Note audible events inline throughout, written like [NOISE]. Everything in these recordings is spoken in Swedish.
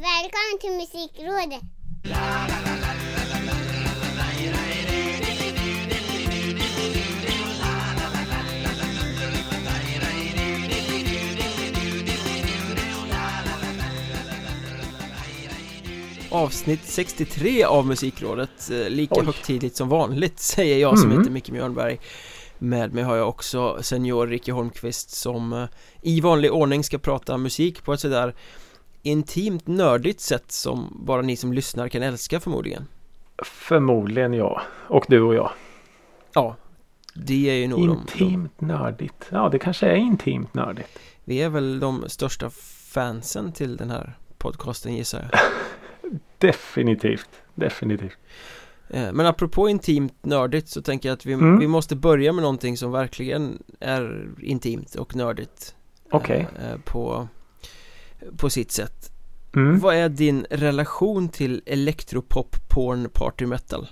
Välkommen till Musikrådet! Avsnitt 63 av Musikrådet, eh, lika Oj. högtidligt som vanligt säger jag som Mm. heter Micke Mjörnberg Med mig har jag också senior Ricky Holmqvist som eh, i vanlig ordning ska prata musik på ett sådär intimt nördigt sätt som bara ni som lyssnar kan älska förmodligen Förmodligen jag. Och du och jag. Ja, det är ju nog de, de, Intimt nördigt. Ja, det kanske är intimt nördigt. Vi är väl de största fansen till den här podcasten gissar jag [LAUGHS] Definitivt. Definitivt. Eh, Men apropå intimt nördigt så tänker jag att vi, Mm. vi måste börja med någonting som verkligen är intimt och nördigt Okej. eh, eh, på, på sitt sätt Mm. Vad är din relation till elektropop, porn, party metal?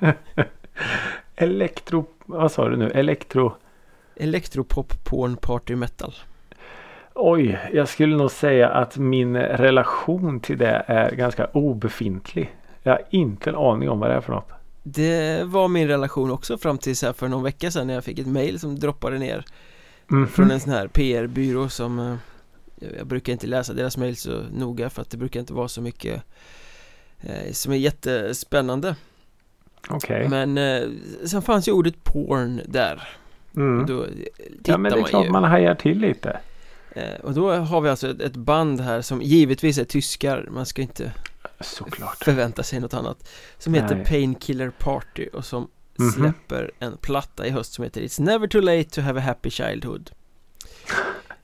[LAUGHS] Elektro... Vad sa du nu? Elektro... Elektropop, porn, party metal Oj, jag skulle nog säga att min relation till det är ganska obefintlig. Jag har inte en aning om vad det är för något. Det var min relation också fram till så här för någon vecka sedan när jag fick ett mail som droppade ner Mhm. från en sån här PR-byrå som eh, Jag brukar inte läsa deras mail så noga för att det brukar inte vara så mycket eh, som är jättespännande Okej. Men eh, sen fanns ju ordet porn där Mm. och då eh, Ja, men det är man klart ju man hajar till lite. eh, Och då har vi alltså ett, ett band här som givetvis är tyskar Man ska inte Såklart. förvänta sig något annat Som heter Nej. Painkiller Party och som Mhm. släpper en platta i höst som heter It's never too late to have a happy childhood. [LAUGHS]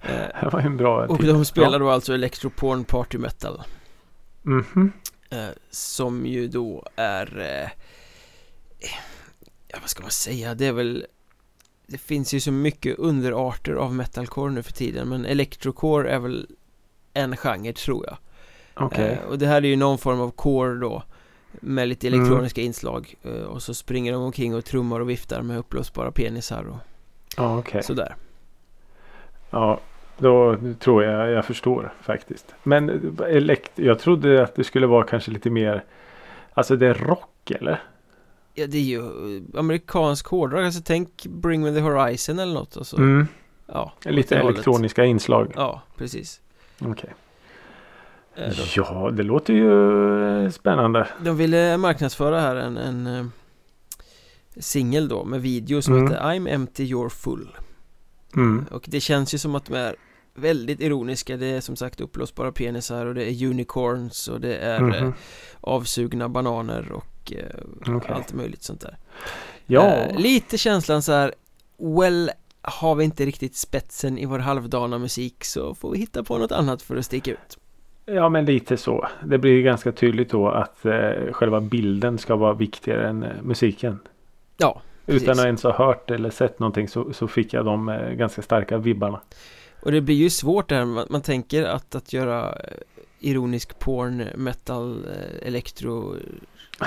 Eh, Det var en bra Och titel. de spelar då alltså electroporn party metal. Mhm. eh, Som ju då är eh, Ja vad ska man säga, det är väl Det finns ju så mycket underarter av metalcore nu för tiden men electrocore är väl en genre tror jag. Eh, Och det här är ju någon form av core då Med lite Mm. elektroniska inslag eh, Och så springer de omkring och trummar och viftar med uppblåsbara penisar och Ja, okej. sådär Ja, då tror jag jag förstår faktiskt. Men elekt jag trodde att det skulle vara kanske lite mer Alltså det är rock eller? Ja det är ju eh, amerikansk hårdrock, alltså tänk Bring Me The Horizon eller något och så Mm. Ja, Lite det hållet. elektroniska inslag. Ja, precis Okej. Eh, Ja, det låter ju eh, spännande. De ville marknadsföra här en, en eh, singel då med video som Mm. heter I'm empty you're full Mm. Och det känns ju som att de är väldigt ironiska Det är som sagt uppblåsbara penisar och det är unicorns och det är Mhm. avsugna bananer och Okej. allt möjligt sånt där Ja, Lite känslan så här Well, har vi inte riktigt spetsen i vår halvdana musik så får vi hitta på något annat för att sticka ut ja, men lite så. Det blir ganska tydligt då att eh, själva bilden ska vara viktigare än eh, musiken. Ja, Utan precis. att ens ha hört eller sett någonting så, så fick jag de eh, ganska starka vibbarna. Och det blir ju svårt där, man, man tänker att, att göra eh, ironisk porn, metal, eh, elektro,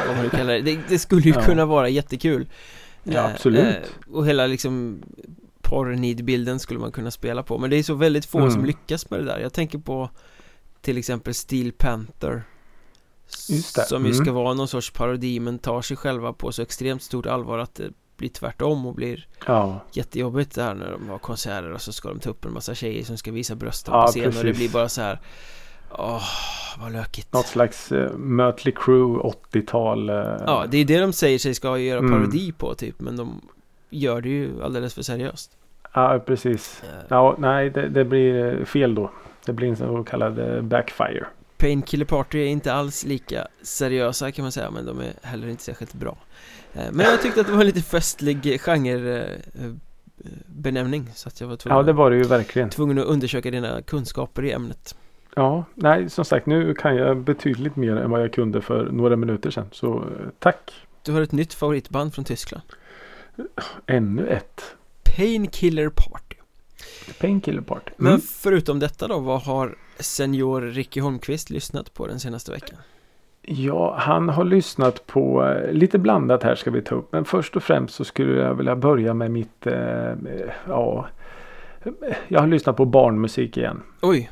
vad man nu kallar det, det, det skulle ju [LAUGHS] Ja. kunna vara jättekul Ja, Eh, absolut. Och hela liksom porr-nidbilden skulle man kunna spela på Men det är så väldigt få Mm. som lyckas med det där Jag tänker på till exempel Steel Panther det, Som ju mm. ska vara någon sorts parodi men tar sig själva på så extremt stort allvar att det blir tvärtom och blir Ja, jättejobbigt där när de har konserter och så ska de ta upp en massa tjejer som ska visa brösten Ja, på scen och det precis. blir bara så här Åh, vad lökigt något slags uh, Mötley Crüe 80-tal. eh, Ja, det är det de säger sig ska göra Mm. parodi på typ Men de gör det ju alldeles för seriöst ja, precis. Eh, Ja, nej, det, det blir fel då. Det blir en så kallad eh, backfire. Painkiller Party är inte alls lika seriösa kan man säga men de är heller inte särskilt bra Eh, Men jag tyckte att det var en lite festlig genre eh, så att jag var tvungen, Ja, det var det ju verkligen. tvungen att undersöka dina kunskaper i ämnet Ja, nej, som sagt, nu kan jag betydligt mer än vad jag kunde för några minuter sedan. Så tack. Du har ett nytt favoritband från Tyskland Ännu ett Painkiller Party Painkiller Party. Men Mm. förutom detta då, vad har senior Ricky Holmqvist lyssnat på den senaste veckan? Ja, han har lyssnat på eh, lite blandat här ska vi ta upp. Men först och främst så skulle jag vilja börja med mitt, eh, eh, ja, jag har lyssnat på barnmusik igen. Oj,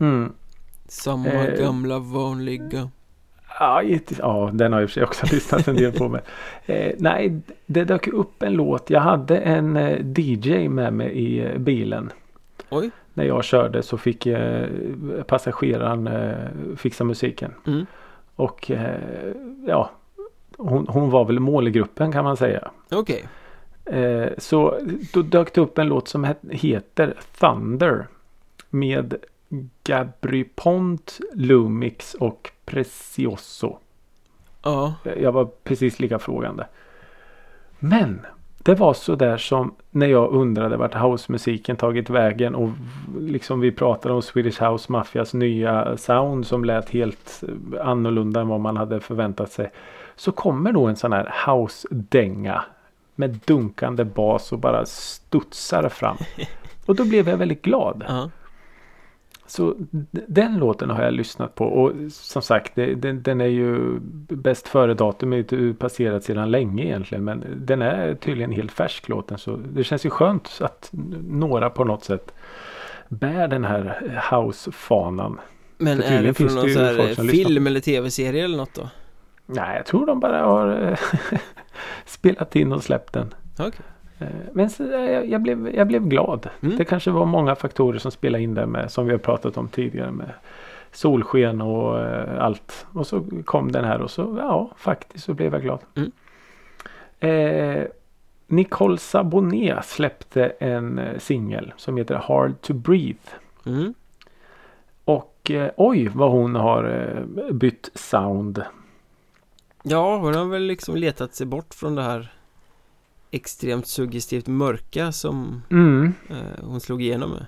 Mm. Samma Eh. gamla vanliga Ja, ja, den har jag i och för sig också [LAUGHS] lyssnat en del på. Men, eh, nej, det dök upp en låt. Jag hade en eh, DJ med mig i eh, bilen. Oj, När jag körde så fick eh, passageraren eh, fixa musiken. Mm. Och eh, ja, hon, hon var väl målgruppen kan man säga. okej Eh, så då dök det upp en låt som het- heter Thunder. Med Gabry Pont, Lumix och Precioso. Ja, Jag var precis lika frågande. Men det var så där som när jag undrade vart housemusiken tagit vägen och liksom vi pratade om Swedish House Mafias nya sound som lät helt eh, annorlunda än vad man hade förväntat sig. Så kommer då en sån här house-dänga med dunkande bas och bara studsar fram. [LAUGHS] Och då blev jag väldigt glad. ja, Så den låten har jag lyssnat på och som sagt det, den, den är ju bäst före datum är passerat sedan länge egentligen men den är tydligen helt färsk låten så det känns ju skönt att några på något sätt bär den här house-fanan. Men är det från det någon så här film eller tv-serie eller något då? Nej jag tror de bara har [LAUGHS] spelat in och släppt den. Eh, Men så, eh, jag, jag, blev, jag blev glad. Mm. Det kanske var många faktorer som spelade in där med som vi har pratat om tidigare med solsken och eh, allt. Och så kom den här och så ja faktiskt så blev jag glad. Mm. Eh, Nicole Sabonet släppte en eh, singel som heter Hard to Breathe. mm. Och eh, oj vad hon har eh, bytt sound. Ja, hon har väl liksom letat sig bort från det här extremt suggestivt mörka som Mm. eh, hon slog igenom med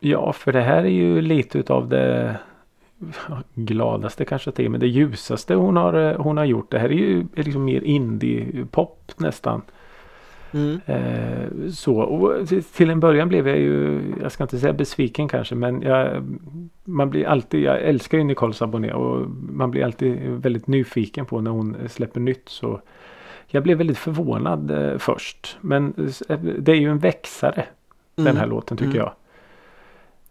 Ja, för det här är ju lite utav det gladaste kanske till men det ljusaste hon har, eh, hon har gjort. Det här är ju liksom mer indie-pop nästan. mm. Eh, så och till- en början blev jag ju, jag ska inte säga besviken kanske men jag, man blir alltid, jag älskar ju Nicole Sabonet och man blir alltid väldigt nyfiken på när hon släpper nytt så jag blev väldigt förvånad eh, först. Men eh, det är ju en växare den här Mm. låten tycker Mm. jag.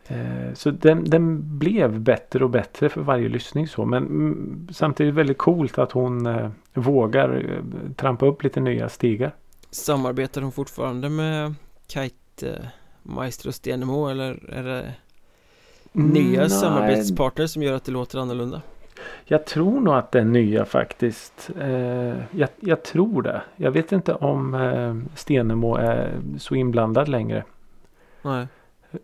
Eh, Så den, den blev bättre och bättre för varje lyssning så. Men mm, samtidigt väldigt coolt att hon vågar trampa upp lite nya stigar. Samarbetar hon fortfarande med Kite Maestro Stenemo eller är det nya Mm, Nej, samarbetspartners som gör att det låter annorlunda? Jag tror nog att det är nya faktiskt. Eh, jag, jag tror det. Jag vet inte om eh, Stenemo är så inblandad längre. Nej,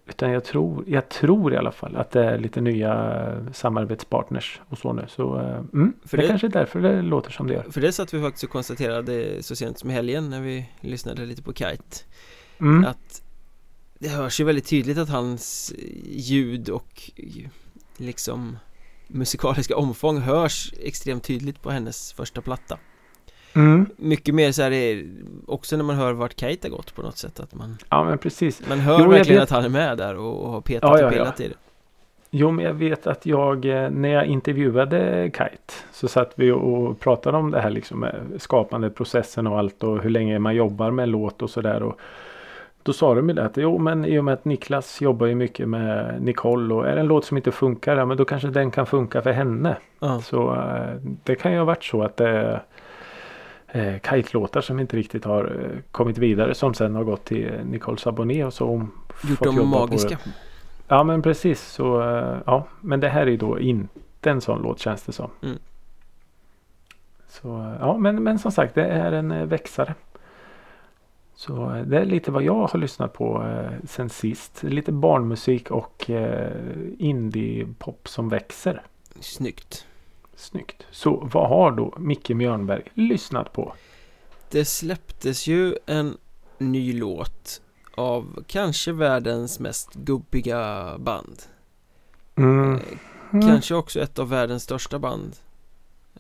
Utan jag tror, jag tror i alla fall att det är lite nya eh, samarbetspartners och så nu. Så eh, mm, För det, det- kanske är därför det låter som det gör. för det satt vi faktiskt och konstaterade så sent som i helgen när vi lyssnade lite på Kite Mm. att det hörs ju väldigt tydligt att hans ljud och liksom musikaliska omfång hörs extremt tydligt på hennes första platta Mm. Mycket mer så här är också när man hör vart har gått på något sätt att man Ja men precis. Man hör Jo, verkligen vet. att han är med där och, och har petat Ja, ja, och ja. pillat i det Jo men jag vet att jag eh, när jag intervjuade Kite så satt vi och pratade om det här liksom med skapandeprocessen och allt och hur länge man jobbar med en låt och sådär. Och Då sa de ju det att jo men i och med att Niklas jobbar ju mycket med Nicole och är det en låt som inte funkar ja men då kanske den kan funka för henne. Ja, Så eh, det kan ju ha varit så att det är eh, Kite-låtar som inte riktigt har eh, kommit vidare som sen har gått till Nicole Sabonet och så. gjort fått dem magiska. Ja men precis så eh, ja men det här är ju då inte en sån låt känns det som. Mm. Så eh, ja men, men som sagt det är en eh, växare. Så eh, det är lite vad jag har lyssnat på eh, sen sist. Lite barnmusik och eh, indie-pop som växer. Snyggt Snyggt. Så vad har då Micke Mjörnberg lyssnat på? Det släpptes ju en ny låt av kanske världens mest gubbiga band Mm. Eh, Kanske också ett av världens största band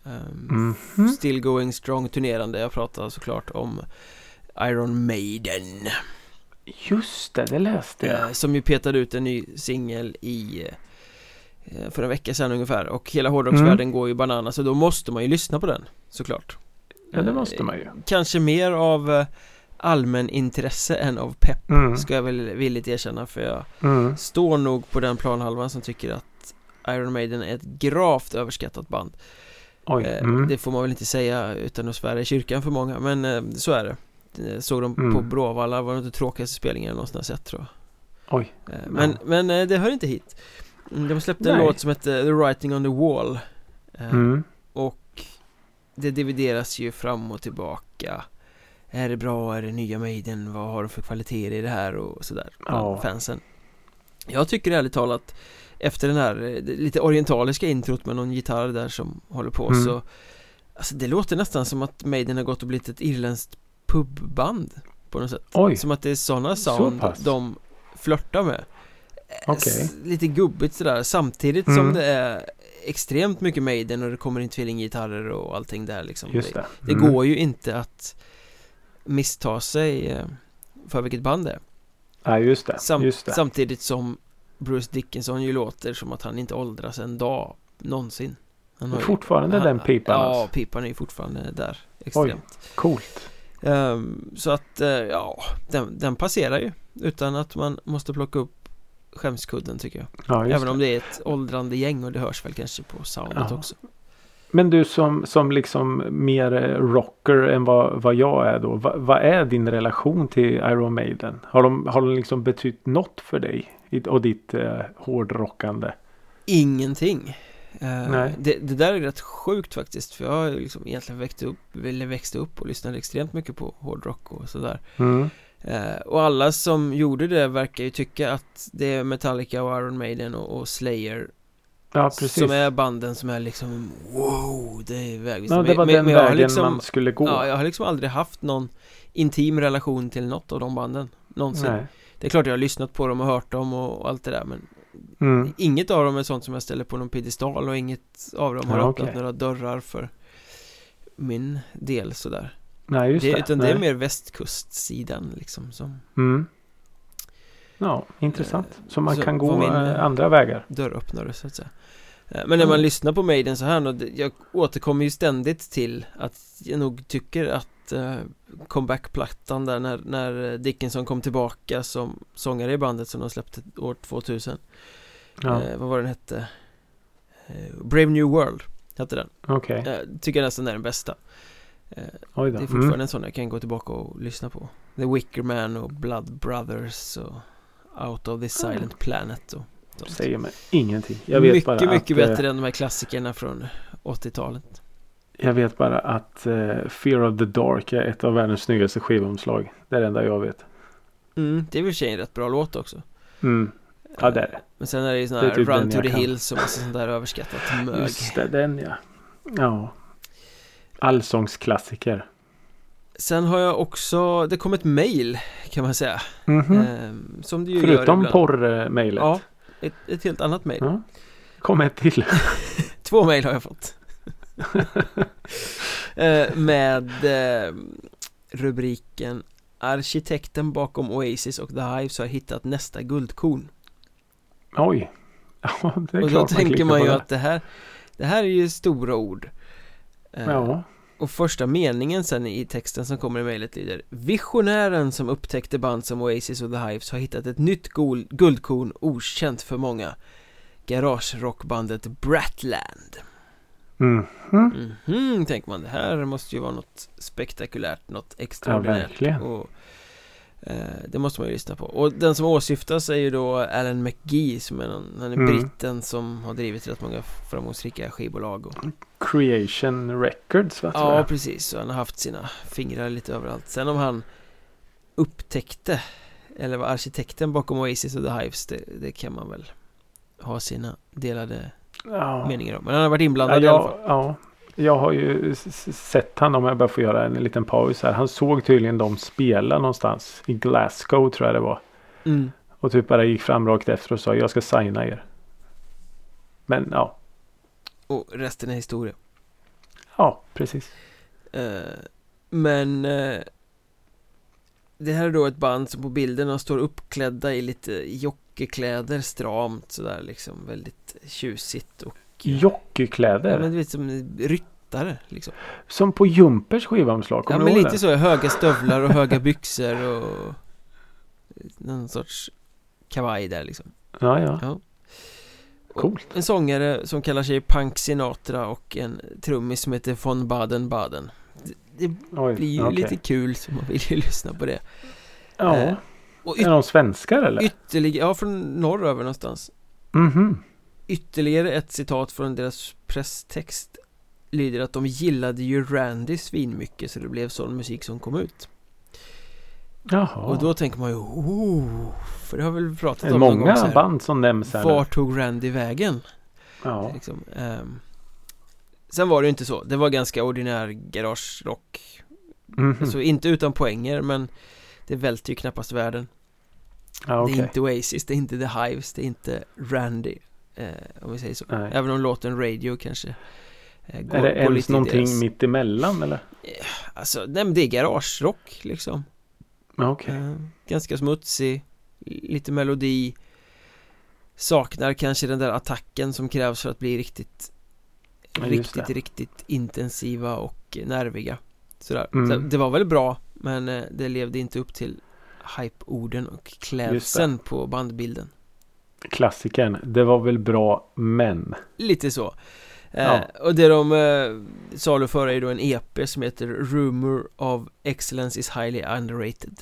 Ehm, Mhm. Still going strong turnerande Jag pratar såklart om Iron Maiden Just det, det läste jag. eh, Som ju petade ut en ny singel i eh, För en vecka sedan ungefär och hela hårdrocksvärlden Mm. går ju banana så då måste man ju lyssna på den Såklart Ja det Eh, måste man ju. Kanske mer av eh, allmänintresse än av pepp Mm. Ska jag väl villigt erkänna för jag Mm. står nog på den planhalvan som tycker att Iron Maiden är ett gravt överskattat band Oj. Eh, Mm. Det får man väl inte säga utan att svära i kyrkan för många men eh, så är det Eh, Såg dem på Mm. Bråvalla, var det inte tråkigaste spelningen jag någonsin har sett tror jag Oj. Eh, Men, Ja. men eh, det hör inte hit Mm, De släppte en Nej. låt som hette The Writing on the Wall Eh, Mm. Och det divideras ju fram och tillbaka Är det bra, är det nya Maiden, vad har de för kvaliteter i det här och sådär Ja. fansen Jag tycker ärligt talat Efter den här eh, lite orientaliska introt med någon gitarr där som håller på Mm. så Alltså det låter nästan som att Maiden har gått och blivit ett irländskt pubband På något sätt Oj. Som att det är sådana sound pass. de flörtar med Okej. S- Lite gubbigt sådär samtidigt Mm. som det är extremt mycket Maiden och det kommer in tvillinggitarrer och allting där liksom Just Det, det. det Mm. går ju inte att missta sig eh, för vilket band det är Ja, just det. Sam- just det. Samtidigt som Bruce Dickinson ju låter som att han inte åldras en dag någonsin han har ju- Fortfarande han- den pipan Ja, alltså. pipan är ju fortfarande där extremt Coolt. Ehm, Så att, eh, ja, den, den passerar ju Utan att man måste plocka upp skämskudden tycker jag Ja, Även om det är ett åldrande gäng och det hörs väl kanske på soundet Ja. också Men du som, som liksom mer eh, rocker än vad, vad jag är då. Va, vad är din relation till Iron Maiden? Har de, har de liksom betytt något för dig? Och ditt eh, hårdrockande? Ingenting Nej. det, det där är rätt sjukt faktiskt för jag har liksom egentligen växt upp, eller växte upp och lyssnade extremt mycket på hårdrock och sådär Mm. Eh, Och alla som gjorde det verkar ju tycka att det är Metallica och Iron Maiden och, och Slayer Ja, precis. Som är banden som är liksom wow, det är vägvis ja, det var Men- den men vägen liksom- man skulle gå. Ja, jag har liksom aldrig haft någon intim relation till något av de banden Någonsin Nej. Det är klart jag har lyssnat på dem och hört dem och, och allt det där men Mm. Inget av dem är sånt som jag ställer på någon piedestal och inget av dem har Ja, öppnat okej. några dörrar för min del sådär Nej, just det, det. Utan Nej. det är mer västkustsidan liksom som Mm. Ja, intressant. Så man så kan gå min, eh, eh, andra vägar. dörröppnare så att säga Eh, Men när man Mm. lyssnar på Maiden så här Jag återkommer ju ständigt till att jag nog tycker att eh, Comeback-plattan där när, när Dickinson kom tillbaka som sångare i bandet som de släppte år 2000 Ja, eh, Vad var den hette? Eh, Brave New World hette den okej. eh, Tycker jag nästan är den bästa eh, Oj Det då. är fortfarande Mm. en sån jag kan gå tillbaka och lyssna på The Wicker Man och Blood Brothers och Out of the Silent Planet och sånt. Säger mig ingenting. Jag vet mycket, bara mycket att, eh, bättre än de här klassikerna från 80-talet Jag vet bara att eh, Fear of the Dark är ett av världens snyggaste skivomslag. Det är det enda jag vet. mm, Det är väl en rätt bra låt också Mm. Ja, det är det. Men sen är det ju sån här typ Run to the kan. Hills och massa sånt där överskattat mög Just det, den ja. Ja. Allsångsklassiker. Sen har jag också, det kom ett mail kan man säga Mhm. ehm, Som det ju Förutom ibland porrmejlet. Ja, ett, ett helt annat mail Ja. Kom ett till. [LAUGHS] Två mail har jag fått [LAUGHS] Med eh, rubriken Arkitekten bakom Oasis och The Hives har hittat nästa guldkorn Oj. [LAUGHS] Ja, det är Och då klart tänker man ju det. att det här Det här är ju stora ord Eh, Ja. Och första meningen sen i texten som kommer i mejlet lyder Visionären som upptäckte band som Oasis och The Hives har hittat ett nytt guldkorn okänt för många Garagerockbandet Bratland Mhm. Mhm, tänker man, det här måste ju vara något spektakulärt, något Ja, extraordinärt verkligen. och eh, Det måste man ju lyssna på Och den som åsyftas är ju då Alan McGee som är någon, han är Mm. britten som har drivit rätt många framgångsrika skivbolag och Creation Records va? Ja precis, och han har haft sina fingrar lite överallt Sen om han upptäckte Eller var arkitekten bakom Oasis och The Hives det, det kan man väl ha sina delade ja. meningar om Men han har varit Ja, inblandad i alla jag, fall ja. jag har ju sett han om jag bara får göra en liten paus här. Han såg tydligen dem spela någonstans i Glasgow tror jag det var. mm. Och typ bara gick fram rakt efter och sa jag ska signa er. Men ja, Och resten är historia ja precis. Eh, Men eh, Det här är då ett band som på bilderna står uppklädda i lite jockeykläder stramt sådär liksom väldigt tjusigt och Ja Jockeykläder. men du vet som lättare liksom. Som på Jumpers skivomslag. Ja men lite det? så, höga stövlar och höga byxor och någon sorts kavaj där liksom. Ja, ja. Ja. Coolt. En sångare som kallar sig Punk Sinatra och en trummis som heter von Baden-Baden. Det, Oj, blir ju okej. lite kul så man vill ju [LAUGHS] lyssna på det. Ja. Eh, Och Är de svenskar eller? ytterligare, ja från norröver någonstans. Mhm. Ytterligare ett citat från deras presstext lyder att de gillade ju Randy svinmycket så det blev sån musik som kom ut. Jaha. Och då tänker man ju oh, för det har vi väl pratat det är om någon gång många band som nämns här. Var tog Randy vägen? Ja. Liksom, ehm. Sen var det ju inte så, det var ganska ordinär garagerock Mhm. Så inte utan poänger men det välter ju knappast världen ja, Det okej. är inte Oasis, det är inte The Hives, det är inte Randy eh, Om vi säger så Nej. Även om låten Radio kanske eh, går, Är det ens lite någonting deras- mitt emellan eller? Alltså, nej men det är garagerock liksom Okej. eh, Ganska smutsig Lite melodi Saknar kanske den där attacken som krävs för att bli riktigt Ja, Riktigt, riktigt intensiva och nerviga Sådär, Mm. så det var väl bra Men eh, det levde inte upp till Hype-orden och klädseln på bandbilden Klassikern. Det var väl bra men. Lite så eh, Ja. Och det de eh, saluför är då en EP som heter Rumor of Excellence is highly underrated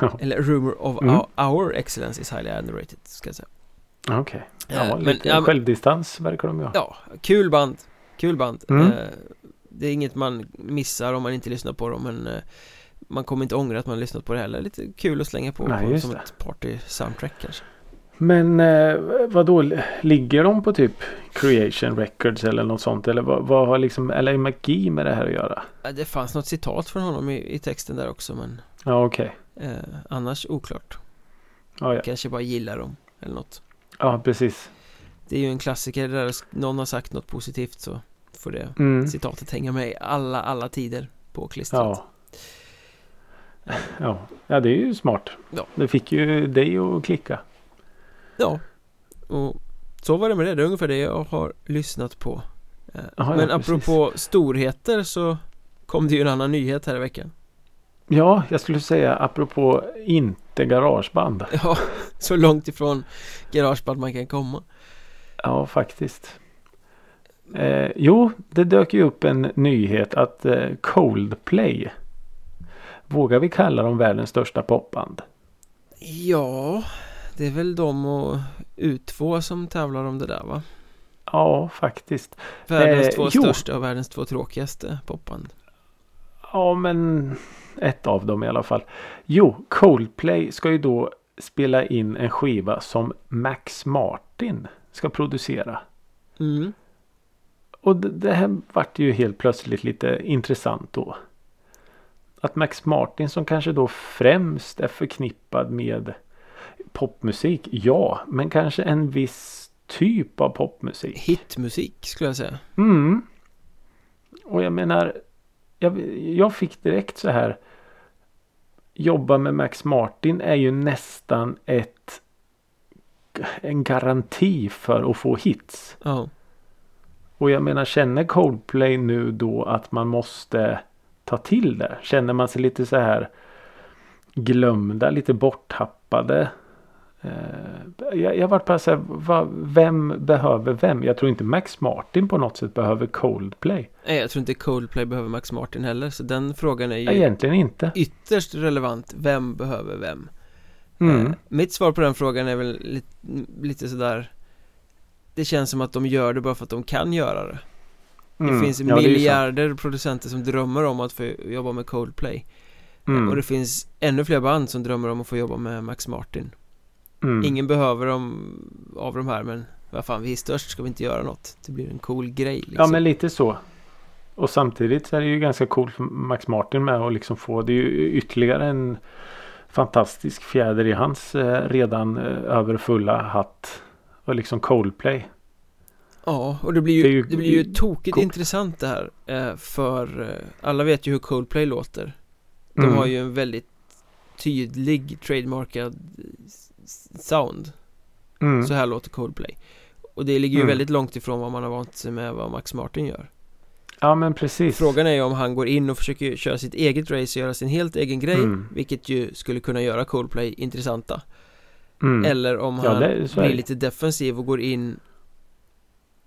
[LAUGHS] Eller Rumor of Mm. our, our Excellence is highly underrated ska jag säga Okej. Eh, Ja, men- lite men- självdistans verkar de ju ha. Ja, kul band Kul band Mm. eh, Det är inget man missar om man inte lyssnar på dem men eh, Man kommer inte ångra att man har lyssnat på det heller Lite kul att slänga på, Nej, på som det. ett party-soundtrack kanske Men eh, vad då ligger de på typ Creation Records eller något sånt? Eller vad, vad har liksom LA McGee med det här att göra? Det fanns något citat från honom i, i texten där också men Ja okej. eh, Annars oklart Ja, ja. Kanske bara gillar dem eller något ja precis. Det är ju en klassiker där någon har sagt något positivt så Får det Mm. citatet hänga med i alla, alla tider på klistret Ja. ja. Ja det är ju smart. Ja. Det fick ju dig att klicka. Ja, och så var det med det. Det är ungefär det jag har lyssnat på. Eh, ja, Men precis. apropå storheter så kom det ju en annan nyhet här i veckan. Ja, jag skulle säga apropå inte garageband. Ja, så långt ifrån garageband man kan komma. Ja, faktiskt. Eh, jo, det dök ju upp en nyhet att eh, Coldplay Vågar vi kalla dem världens största popband? Ja, det är väl de och U2 som tävlar om det där va? Ja, faktiskt. Världens Eh, två jo. största och världens två tråkigaste popband. Ja, men ett av dem i alla fall. Jo, Coldplay ska ju då spela in en skiva som Max Martin ska producera. Mm. Och det, det här vart ju helt plötsligt lite intressant då. Att Max Martin som kanske då främst är förknippad med popmusik. Ja, men kanske en viss typ av popmusik. Hitmusik skulle jag säga. Mm. Och jag menar. Jag, jag fick direkt så här. Jobba med Max Martin är ju nästan ett en garanti för att få hits. Ja, Och jag menar känner Coldplay nu då att man måste ta till det? Känner man sig lite så här glömda, lite borttappade? Eh, jag, jag vart bara så här, vad, vem behöver vem? Jag tror inte Max Martin på något sätt behöver Coldplay. Nej, jag tror inte Coldplay behöver Max Martin heller. Så den frågan är ju Egentligen inte. ytterst relevant. Vem behöver vem? Mm. Eh, Mitt svar på den frågan är väl lite, lite sådär Det känns som att de gör det bara för att de kan göra det Det Mm. finns Ja, det ju sant. miljarder producenter som drömmer om att få jobba med Coldplay Mm. Och det finns ännu fler band som drömmer om att få jobba med Max Martin Mm. Ingen behöver dem av de här men vad fan, vi är störst, ska vi inte göra något? Det blir en cool grej liksom. Ja men lite så. Och samtidigt så är det ju ganska coolt för Max Martin med att liksom få det är ju ytterligare en fantastisk fjäder i hans eh, redan eh, överfulla hatt. Och liksom Coldplay. Ja, och det blir ju, Det det, ju- blir ju tokigt coolt. intressant det här eh, För eh, alla vet ju hur Coldplay låter De Mm. har ju en väldigt tydlig trademarkad sound Mm. Så här låter Coldplay Och det ligger ju Mm. väldigt långt ifrån vad man har vant sig med vad Max Martin gör Ja men precis. Frågan är ju om han går in och försöker köra sitt eget race och göra sin helt egen grej Mm. Vilket ju skulle kunna göra Coldplay intressanta Mm. Eller om Ja, han det- är blir det. lite defensiv och går in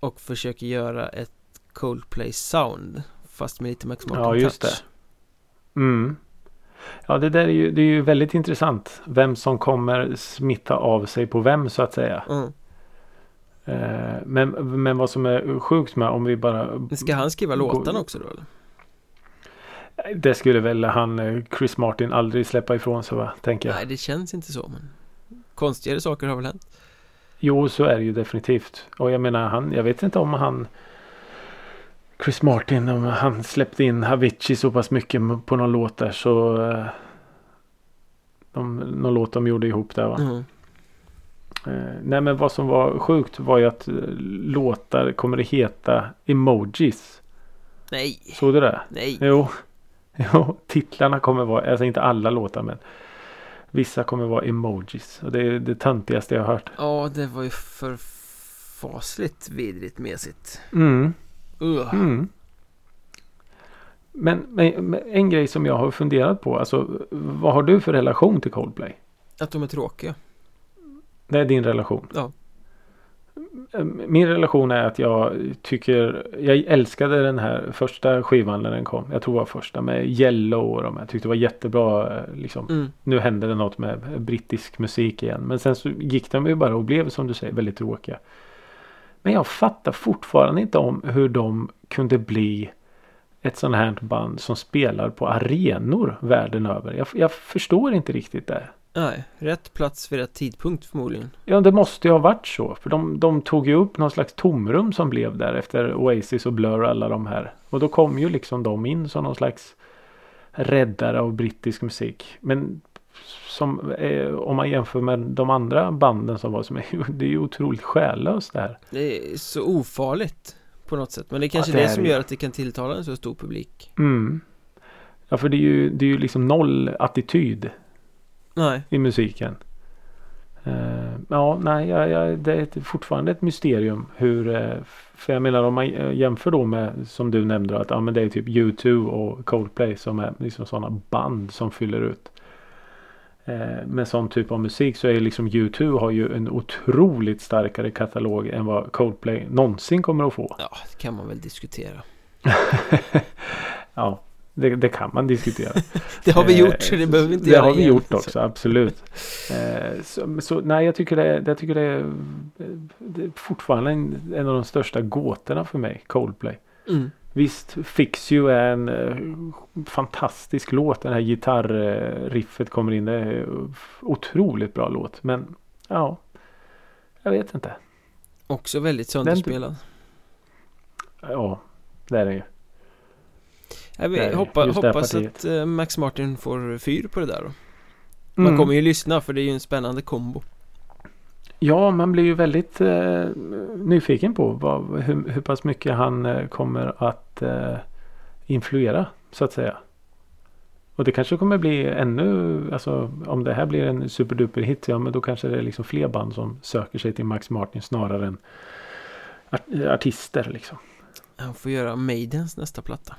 Och försöker göra ett Coldplay sound Fast med lite Max Martin Ja, just touch Mm. Ja det där är ju, det är ju väldigt intressant. Vem som kommer smitta av sig på vem så att säga. mm. Eh, men, men vad som är sjukt med om vi bara Men Ska han skriva låtarna också då eller? Det skulle väl han eh, Chris Martin aldrig släppa ifrån sig va? Tänker jag. Nej det känns inte så men Konstigare saker har väl hänt Jo så är det ju definitivt. Och jag menar han. Jag vet inte om han Chris Martin om han släppte in Avicii så pass mycket på någon låt där så eh, de, någon låt de gjorde ihop där va. mm. Eh, nej men vad som var sjukt var ju att eh, låtar kommer att heta emojis. Nej, Såg du det? nej Jo. jo. Titlarna kommer vara, alltså inte alla låtar men vissa kommer vara emojis. Och det är det töntigaste jag har hört. Ja det var ju för fasligt vidrigt mesigt Mm. Ugh. Mm. Men, men, en grej som jag har funderat på. Alltså vad har du för relation till Coldplay? Att de är tråkiga Det är din relation. Ja. Min relation är att jag tycker Jag älskade den här första skivan när den kom. Jag tror det var första med Yellow och de. Jag tyckte det var jättebra. eh, Liksom. mm. Nu hände det något med brittisk musik igen. Men sen så gick de ju bara och blev som du säger väldigt tråkiga. Men jag fattar fortfarande inte om hur de kunde bli ett sånt här band som spelar på arenor världen över. Jag, jag förstår inte riktigt det. Nej, rätt plats vid rätt tidpunkt förmodligen Ja, det måste ju ha varit så. För de, de tog ju upp någon slags tomrum som blev där efter Oasis och Blur och alla de här. Och då kom ju liksom de in som någon slags räddare av brittisk musik. Men som, eh, om man jämför med de andra banden som var som är, [LAUGHS] det är ju otroligt själlöst det här. Det är så ofarligt på något sätt Men det är kanske Ja, det det, är som det. gör att det kan tilltala en så stor publik Mm. Ja, för det är ju, det är ju liksom noll attityd Nej, i musiken. Eh, ja, nej, ja, ja, det är fortfarande ett mysterium hur... eh, för jag menar om man jämför då med som du nämnde att ja, men det är typ U2 och Coldplay som är liksom sådana band som fyller ut. Eh, med sån typ av musik så är liksom U2 har ju en otroligt starkare katalog än vad Coldplay någonsin kommer att få. ja det kan man väl diskutera [LAUGHS] Ja, det, det kan man diskutera. [LAUGHS] Det har vi Eh, gjort så det behöver vi inte Det göra har vi igen. gjort också, absolut. Eh, så, så nej, jag tycker det, jag tycker det, är, det är fortfarande en, en av de största gåtorna för mig, Coldplay. mm. Visst, Fix You är en eh, fantastisk låt. Den här gitarriffet kommer in. Det är otroligt bra låt. Men ja, jag vet inte. Också väldigt sönderspelad Ja, det är det ju. Jag vill hoppa, det hoppas att eh, Max Martin får fyr på det där då Man Mm. kommer ju lyssna för det är ju en spännande kombo Ja, man blir ju väldigt eh, nyfiken på vad, hur, hur pass mycket han eh, kommer att eh, influera så att säga. Och det kanske kommer bli ännu, alltså om det här blir en superduper hit, ja men då kanske det är liksom fler band som söker sig till Max Martin snarare än art, artister liksom. Han får göra Maidens nästa platta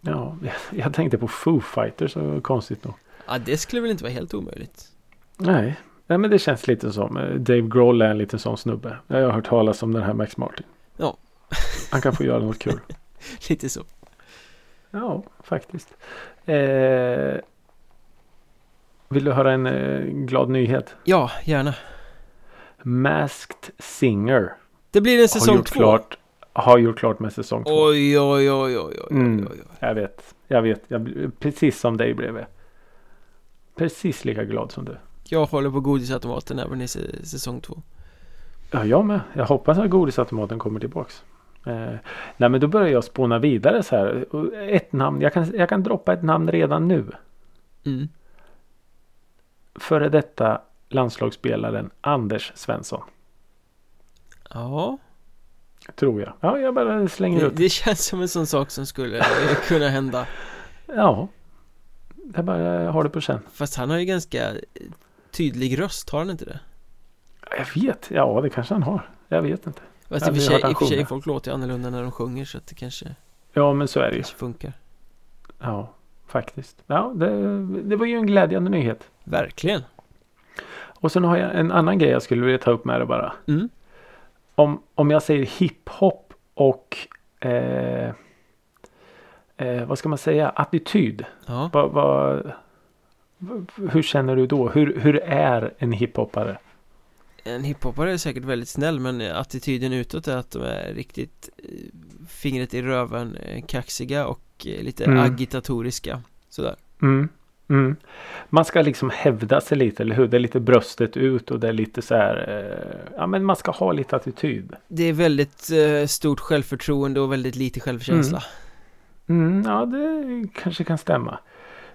Ja, jag, [LAUGHS] jag tänkte på Foo Fighters, så konstigt nog. Ja det skulle väl inte vara helt omöjligt Nej, nej men det känns lite som eh, Dave Grohl är en liten sån snubbe. Jag har hört talas om den här Max Martin. Ja. Han kan få göra något kul. [LAUGHS] Lite så Ja, faktiskt. Eh, vill du höra en eh, glad nyhet? Ja, gärna Masked Singer Det blir en säsong två klart, har gjort klart med säsong två. Oj, oj, oj, oj, oj, Mm. oj, oj. Jag vet, jag vet. Jag, precis som dig blev jag. Precis lika glad som du. Jag håller på godisautomaten även i sä- säsong två Ja, jag med. Jag hoppas att godisautomaten kommer tillbaks. Eh, nej, men då börjar jag spåna vidare så här. Ett namn. Jag kan, jag kan droppa ett namn redan nu. mm. Före detta landslagsspelaren Anders Svensson. Ja, Tror jag. Ja, jag bara slänger det, ut. det känns som en sån sak som skulle [LAUGHS] kunna hända Ja. Jag bara har det på känn. Fast han har ju ganska tydlig röst, har han inte det? Jag vet. Ja, det kanske han har. Jag vet inte. Fast i och för sig, i för sig folk låter ju annorlunda när de sjunger så att det kanske, Ja men så är det ju. funkar Ja, faktiskt. Ja, det, det var ju en glädjande nyhet. Verkligen Och sen har jag en annan grej jag skulle vilja ta upp med det bara. mm. Om, om jag säger hiphop och eh, eh, vad ska man säga? Attityd. Ja, Vad, vad, v- hur känner du då? Hur, hur är en hiphoppare? en hiphopare är säkert väldigt snäll men attityden utåt är att de är riktigt eh, fingret i röven, eh, kaxiga och eh, lite Mm. agitatoriska Sådär Mm. Mm. Man ska liksom hävda sig lite, eller hur? Det är lite bröstet ut och det är lite så här. Eh, ja, men man ska ha lite attityd. Det är väldigt eh, stort självförtroende och väldigt lite självkänsla Mm, ja, det kanske kan stämma.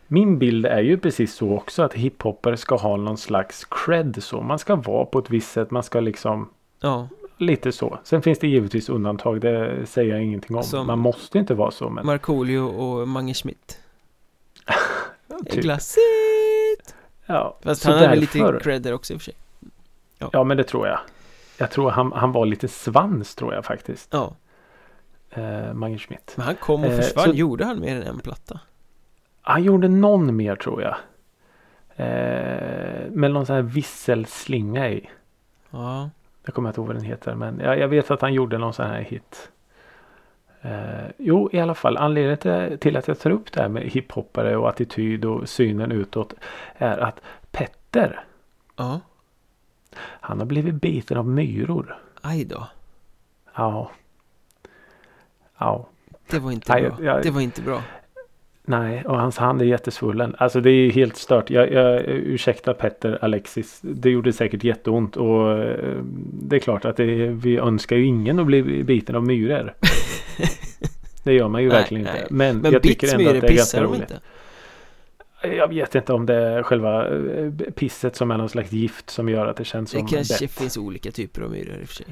Min bild är ju precis så också att hiphoppare ska ha någon slags cred så. Man ska vara på ett visst sätt. Man ska liksom Ja, lite så. Sen finns det givetvis undantag. Det säger jag ingenting om. Som- Man måste inte vara så. Men Markoolio och Mange Schmidt [LAUGHS] typ, Glassigt! ja, Fast han hade väl lite därför- cred där också i och för sig Ja, men det tror jag. Jag tror han, han var lite svans tror jag faktiskt. Ja, Eh, Mange Schmidt. men han kom och Eh, försvann, så- gjorde han mer än en platta? Han gjorde någon mer tror jag. Eh, med någon sån här visselslinga i. Ja, Jag kommer inte ihåg vad den heter. Men jag, jag vet att han gjorde någon sån här hit. Eh, jo, i alla fall. Anledningen till- att jag tar upp det här med hiphoppare och attityd och synen utåt. Är att Petter. ja, Han har blivit biten av myror. aj då Ja. Ja. Det var inte Nej, bra, jag- det var inte bra Nej, och hans hand är jättesvullen. Alltså det är helt stört. Jag, jag ursäkta Petter Alexis. Det gjorde säkert jätteont och eh, det är klart att det, vi önskar ju ingen att bli biten av myror. [LAUGHS] Det gör man ju Nej, verkligen nej. inte. Men, Men jag tycker ändå att det är ganska roligt. inte? Jag vet inte om det är själva eh, pisset som är någon slags gift som gör att det känns Det som kanske bett. finns olika typer av myror i och för sig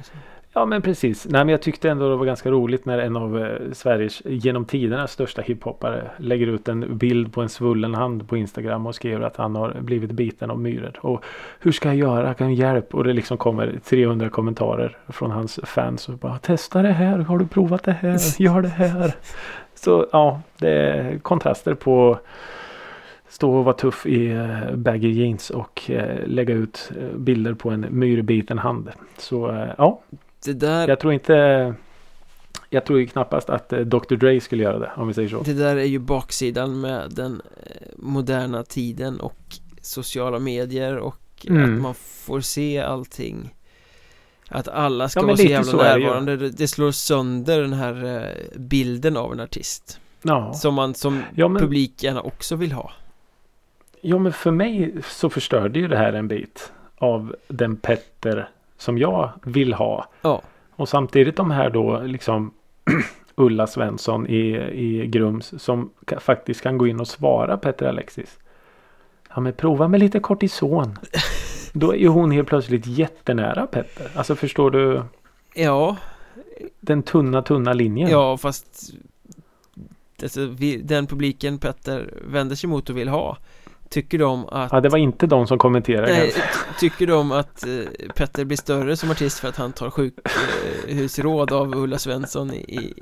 Ja men precis. Nej men jag tyckte ändå det var ganska roligt när en av eh, Sveriges genom tiderna största hiphoppare lägger ut en bild på en svullen hand på Instagram och skriver att han har blivit biten av myror. Och hur ska jag göra? Kan jag hjälp? Och det liksom kommer 300 kommentarer från hans fans och bara testa det här. Har du provat det här? Gör det här. [LAUGHS] Så ja, det är kontraster på stå och vara tuff i eh, baggy jeans och eh, lägga ut bilder på en myrbiten hand. Så ja, Det där, jag tror inte Jag tror ju knappast att eh, Dr. Dre skulle göra det om vi säger så. det där är ju baksidan med den eh, moderna tiden och sociala medier och Mm. att man får se allting Att alla ska Ja, vara så jävla så närvarande det, det slår sönder den här eh, bilden av en artist Ja. Som man som Ja men, publik gärna också vill ha ja men för mig så förstörde ju det här en bit av den Petter som jag vill ha. Ja. Och samtidigt de här då liksom [CLEARS THROAT] Ulla Svensson i, i Grums som faktiskt kan gå in och svara Petter Alexis. Ja men prova med lite kortison. [LAUGHS] Då är ju hon helt plötsligt jättenära Petter. Alltså förstår du Ja, den tunna tunna linjen? ja fast alltså, vi, Den publiken Petter vänder sig mot och vill ha Tycker de att Ja, det var inte de som kommenterade. Nej, tycker de att eh, Petter blir större som artist för att han tar sjukhusråd av Ulla Svensson i,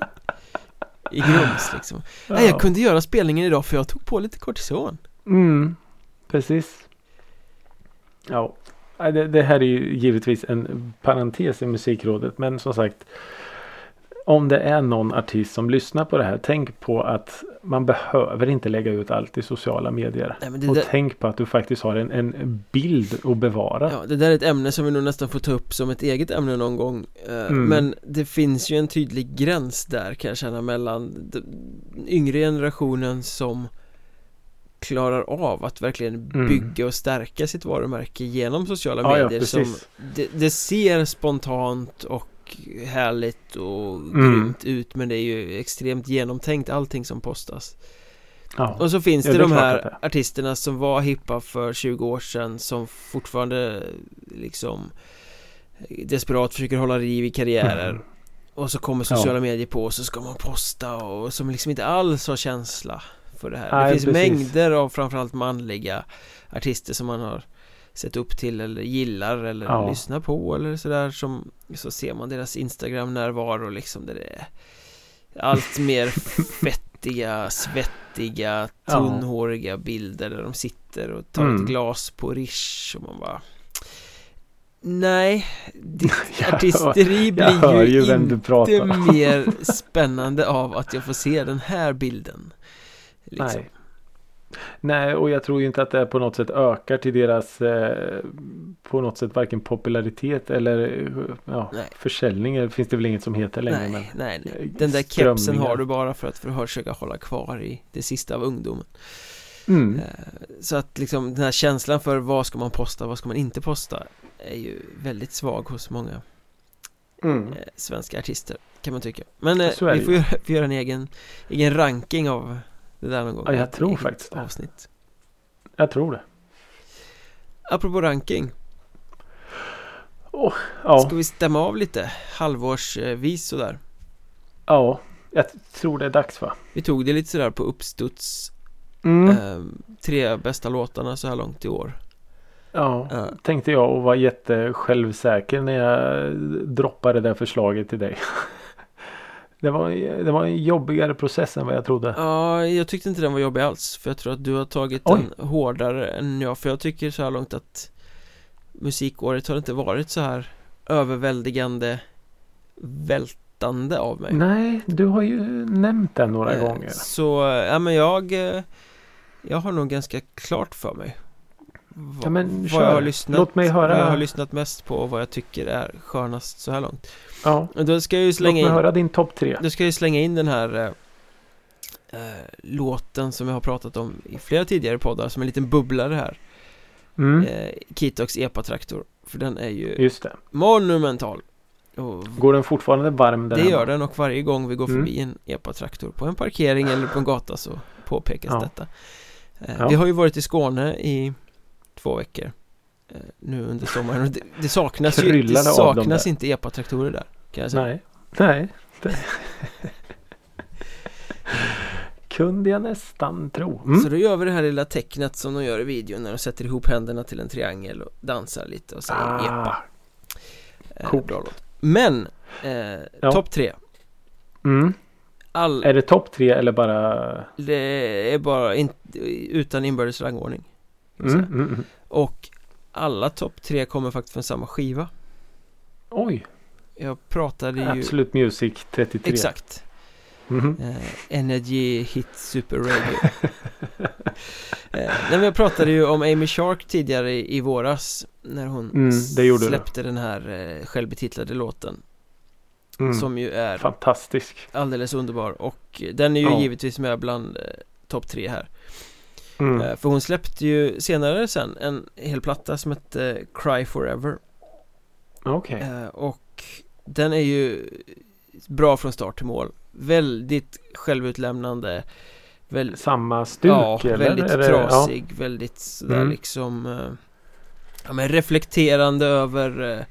i Grums liksom Nej, jag kunde göra spelningen idag för jag tog på lite kortison Mm, precis. Ja, det, det här är ju givetvis en parentes i musikrådet. Men som sagt. Om det är någon artist som lyssnar på det här. Tänk på att man behöver inte lägga ut allt i sociala medier. Nej, Och där, tänk på att du faktiskt har en, en bild att bevara. ja, det där är ett ämne som vi nog nästan får ta upp som ett eget ämne någon gång eh, Mm. Men det finns ju en tydlig gräns där kan jag känna mellan den yngre generationen som klarar av att verkligen Mm. bygga och stärka sitt varumärke genom sociala Ja, ja, medier som det, det ser spontant och härligt och Mm. grymt ut men det är ju extremt genomtänkt allting som postas Ja. Och så finns Ja, det, det är de här det artisterna som var hippa för 20 år sedan som fortfarande liksom desperat försöker hålla liv i karriärer Mm. och så kommer sociala medier på och så ska man posta och som liksom inte alls har känsla för det här Nej, Det finns precis. mängder av framförallt manliga artister som man har sett upp till eller gillar eller Ja. lyssnar på eller sådär som Så ser man deras Instagram närvaro liksom där det är Allt mer fettiga, svettiga, tunnhåriga bilder där de sitter och tar Mm. ett glas på Rish och man bara Nej, ditt [LAUGHS] artisteri blir ju, ju inte mer spännande av att jag får se den här bilden liksom. Nej. Nej, och jag tror inte att det på något sätt ökar till deras eh, på något sätt varken popularitet eller eh, ja, Nej. försäljning. Det finns det väl inget som heter längre. Nej, men, nej, nej. eh, Den där kepsen har du bara för att försöka hålla kvar i det sista av ungdomen Mm. Eh, Så att liksom den här känslan för vad ska man posta, vad ska man inte posta är ju väldigt svag hos många Mm. svenska artister kan man tycka Men vi får ju. göra en egen, egen ranking av det där någon gång Ja, jag tror faktiskt det. avsnitt Jag tror det. Apropå ranking, Ja, ska vi stämma av lite halvårsvis sådär? ja, jag tror det är dags va? Vi tog det lite sådär på uppstuds Mm. eh, Tre bästa låtarna så här långt i år Ja, Eh, tänkte jag och var jättesjälvsäker när jag droppade det förslaget till dig. [LAUGHS] Det var, det var en jobbigare process än vad jag trodde. Ja, jag tyckte inte den var jobbig alls För jag tror att du har tagit Oj. den hårdare än jag För jag tycker så här långt att Musikåret har inte varit så här Överväldigande Vältande av mig Nej, du har ju nämnt den några Eh, gånger. Så, ja men jag eh, Jag har nog ganska klart för mig vad, Ja, men vad jag har lyssnat Låt mig höra. Vad jag har lyssnat mest på och vad jag tycker är skönast så här långt Ja, Då ska jag ju låt slänga mig in höra din topp tre. Då ska jag slänga in den här eh, eh, låten som jag har pratat om i flera tidigare poddar som en liten bubblare här Mm, eh, Kitox Epa-traktor För den är ju just det. monumental och Går den fortfarande varm där Det hemma? gör den och varje gång vi går Mm. förbi en Epa-traktor på en parkering eller på en gata så påpekas Ja. detta eh, Ja. Vi har ju varit i Skåne i två veckor Nu under sommaren det, det saknas ju det saknas inte Epa-traktorer där kan jag säga Nej, nej. Det... Kunde jag nästan tro. Mm. Så då gör vi det här lilla tecknet som de gör i videon när de sätter ihop händerna till en triangel och dansar lite och säger Ah, epa eh, coolt. Bra låt Men, eh, Ja. topp tre Mm. All, Är det topp tre eller bara... det är bara in, utan inbördes rangordning Mm, mm, mm. Och alla topp tre kommer faktiskt från samma skiva Oj, Jag pratade ju Absolute Music 33. Exakt Mhm. eh, Energy Hit Super Radio [LAUGHS] eh, nej, men Jag pratade ju om Amy Shark tidigare i, i våras När hon Mm, det släppte den här eh, självbetitlade låten Mm. Som ju är Fantastisk. alldeles underbar och den är ju Ja. givetvis med bland eh, topp tre här Mm. eh, För hon släppte ju senare sen en hel platta som hette eh, Cry Forever Okej. eh, Och den är ju bra från start till mål Väldigt självutlämnande väl, Samma stuk Ja, eller? väldigt det- trasig, väldigt sådär Mm. liksom Ja men reflekterande över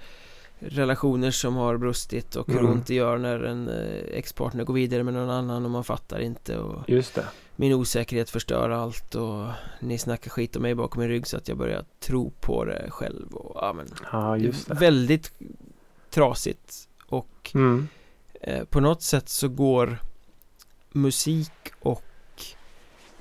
relationer som har brustit och hur Mm. ont det gör när en ex-partner går vidare med någon annan och man fattar inte och Ja, just det. Min osäkerhet förstör allt och ni snackar skit om mig bakom min rygg så att jag börjar tro på det själv och ja men Ja, just det. Väldigt trasigt och Mm. eh, på något sätt så går musik och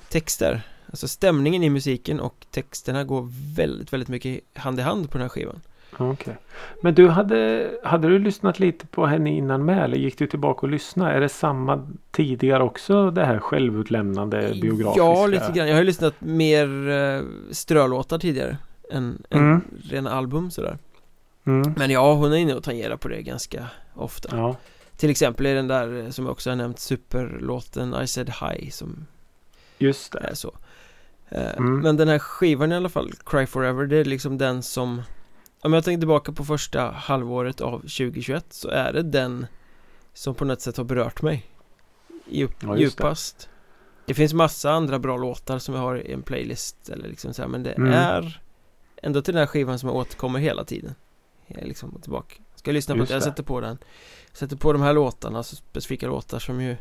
texter Alltså stämningen i musiken och texterna går väldigt, väldigt mycket hand i hand på den här skivan Okej. Men du hade, hade du lyssnat lite på henne innan med eller gick du tillbaka och lyssnade? Är det samma tidigare också det här självutlämnande biografiska? Ja, lite grann. Jag har ju lyssnat mer eh, strölåtar tidigare än, än Mm. rena album sådär Mm. Men ja, hon är inne och tangerar på det ganska ofta Ja. Till exempel i den där eh, som jag också har nämnt superlåten I said hi som Just det. är så Eh, Mm. Men den här skivan i alla fall, Cry Forever, det är liksom den som Om jag tänker tillbaka på första halvåret av 2021 så är det den Som på något sätt har berört mig Djup, Ja, just det. Djupast det. finns massa andra bra låtar som jag har i en playlist eller liksom så här, Men det Mm. är Ändå till den här skivan som jag återkommer hela tiden Jag är liksom tillbaka Ska jag lyssna på det, jag sätter på den Sätter på de här låtarna, alltså specifika låtar som ju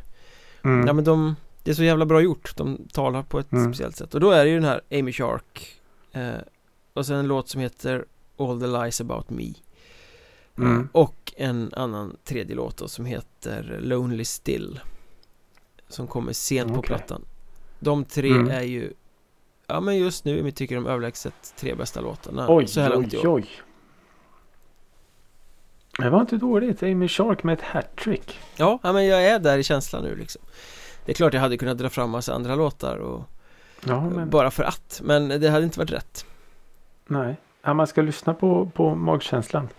Mm. Ja men de Det är så jävla bra gjort De talar på ett Mm. speciellt sätt Och då är det ju den här Amy Shark eh, Och sen en låt som heter All the lies about me Mm. Och en annan tredje låt då, som heter Lonely still Som kommer sent på Okej. plattan De tre Mm. är ju Ja men just nu, vi tycker de överlägset tre bästa låtarna Oj, så här långt oj, oj. Det var inte dåligt. Amy Shark med ett hattrick. Ja, ja, men jag är där i känslan nu liksom Det är klart jag hade kunnat dra fram massa andra låtar och Ja, men Bara för att, men det hade inte varit rätt nej. Ja, man ska lyssna på, på magkänslan.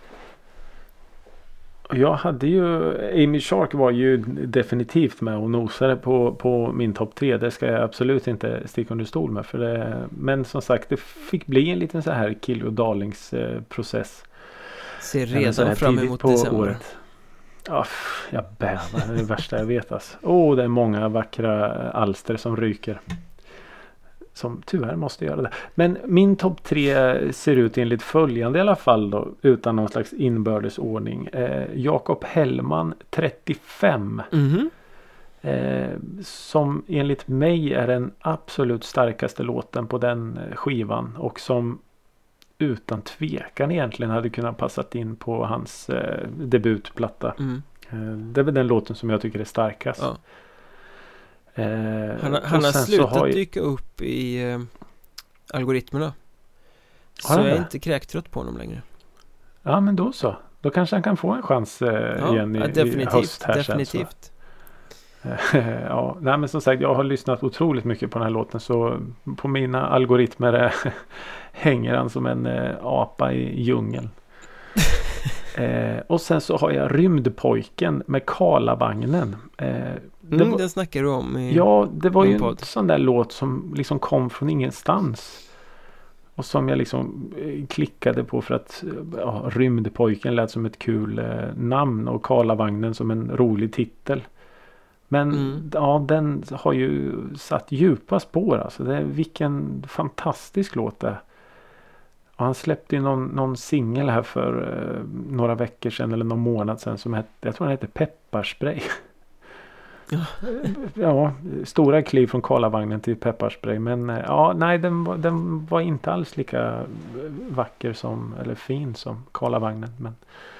Och jag hade ju, Amy Shark var ju definitivt med och nosade på, på min topp tre. Det ska jag absolut inte sticka under stol med. För det, men som sagt, det fick bli en liten så här kill och darlings eh, process. Ser redan fram emot på december året. Pff, jag bävar. Det är det värsta jag vet alltså. Åh, det är många vackra alster som ryker. Som tyvärr måste göra det. Men min topp tre ser ut enligt följande i alla fall då. Utan någon slags inbördesordning. Eh, Jakob Hellman 35. Mhm, Eh, som enligt mig är den absolut starkaste låten på den eh, skivan. Och som utan tvekan egentligen hade kunnat passat in på hans eh, debutplatta. mm. Eh, det är väl den låten som jag tycker är starkast. Ja. Eh, Han, han har sen så slutat har ju- dyka upp i eh, algoritmerna Så Har han jag är inte kräktrött på honom längre Ja men då så. Då kanske han kan få en chans eh, Ja, igen i, ja, i definitivt, höst här sen, så. definitivt [LAUGHS] ja, nej men som sagt jag har lyssnat otroligt mycket på den här låten så på mina algoritmer eh, [LAUGHS] hänger han som en eh, apa i djungeln. [LAUGHS] eh, och sen så har jag Rymdpojken med Karlavagnen. Eh, det mm, var- Den snackar du om i... Ja, det var ju en podd. sån där låt som liksom kom från ingenstans. Och som jag liksom eh, klickade på för att eh, ja, Rymdpojken lät som ett kul eh, namn och Karlavagnen som en rolig titel. Men Mm. ja, den har ju satt djupa spår alltså. Det, vilken fantastisk låt det är. Och han släppte ju någon, någon singel här för eh, några veckor sedan eller någon månad sedan som hette, jag tror den hette Pepparspray. [LAUGHS] Ja. stora kliv från Karlavagnen till Pepparspray. Men eh, ja, nej den, var- den var inte alls lika vacker som, eller fin som Karlavagnen. Men,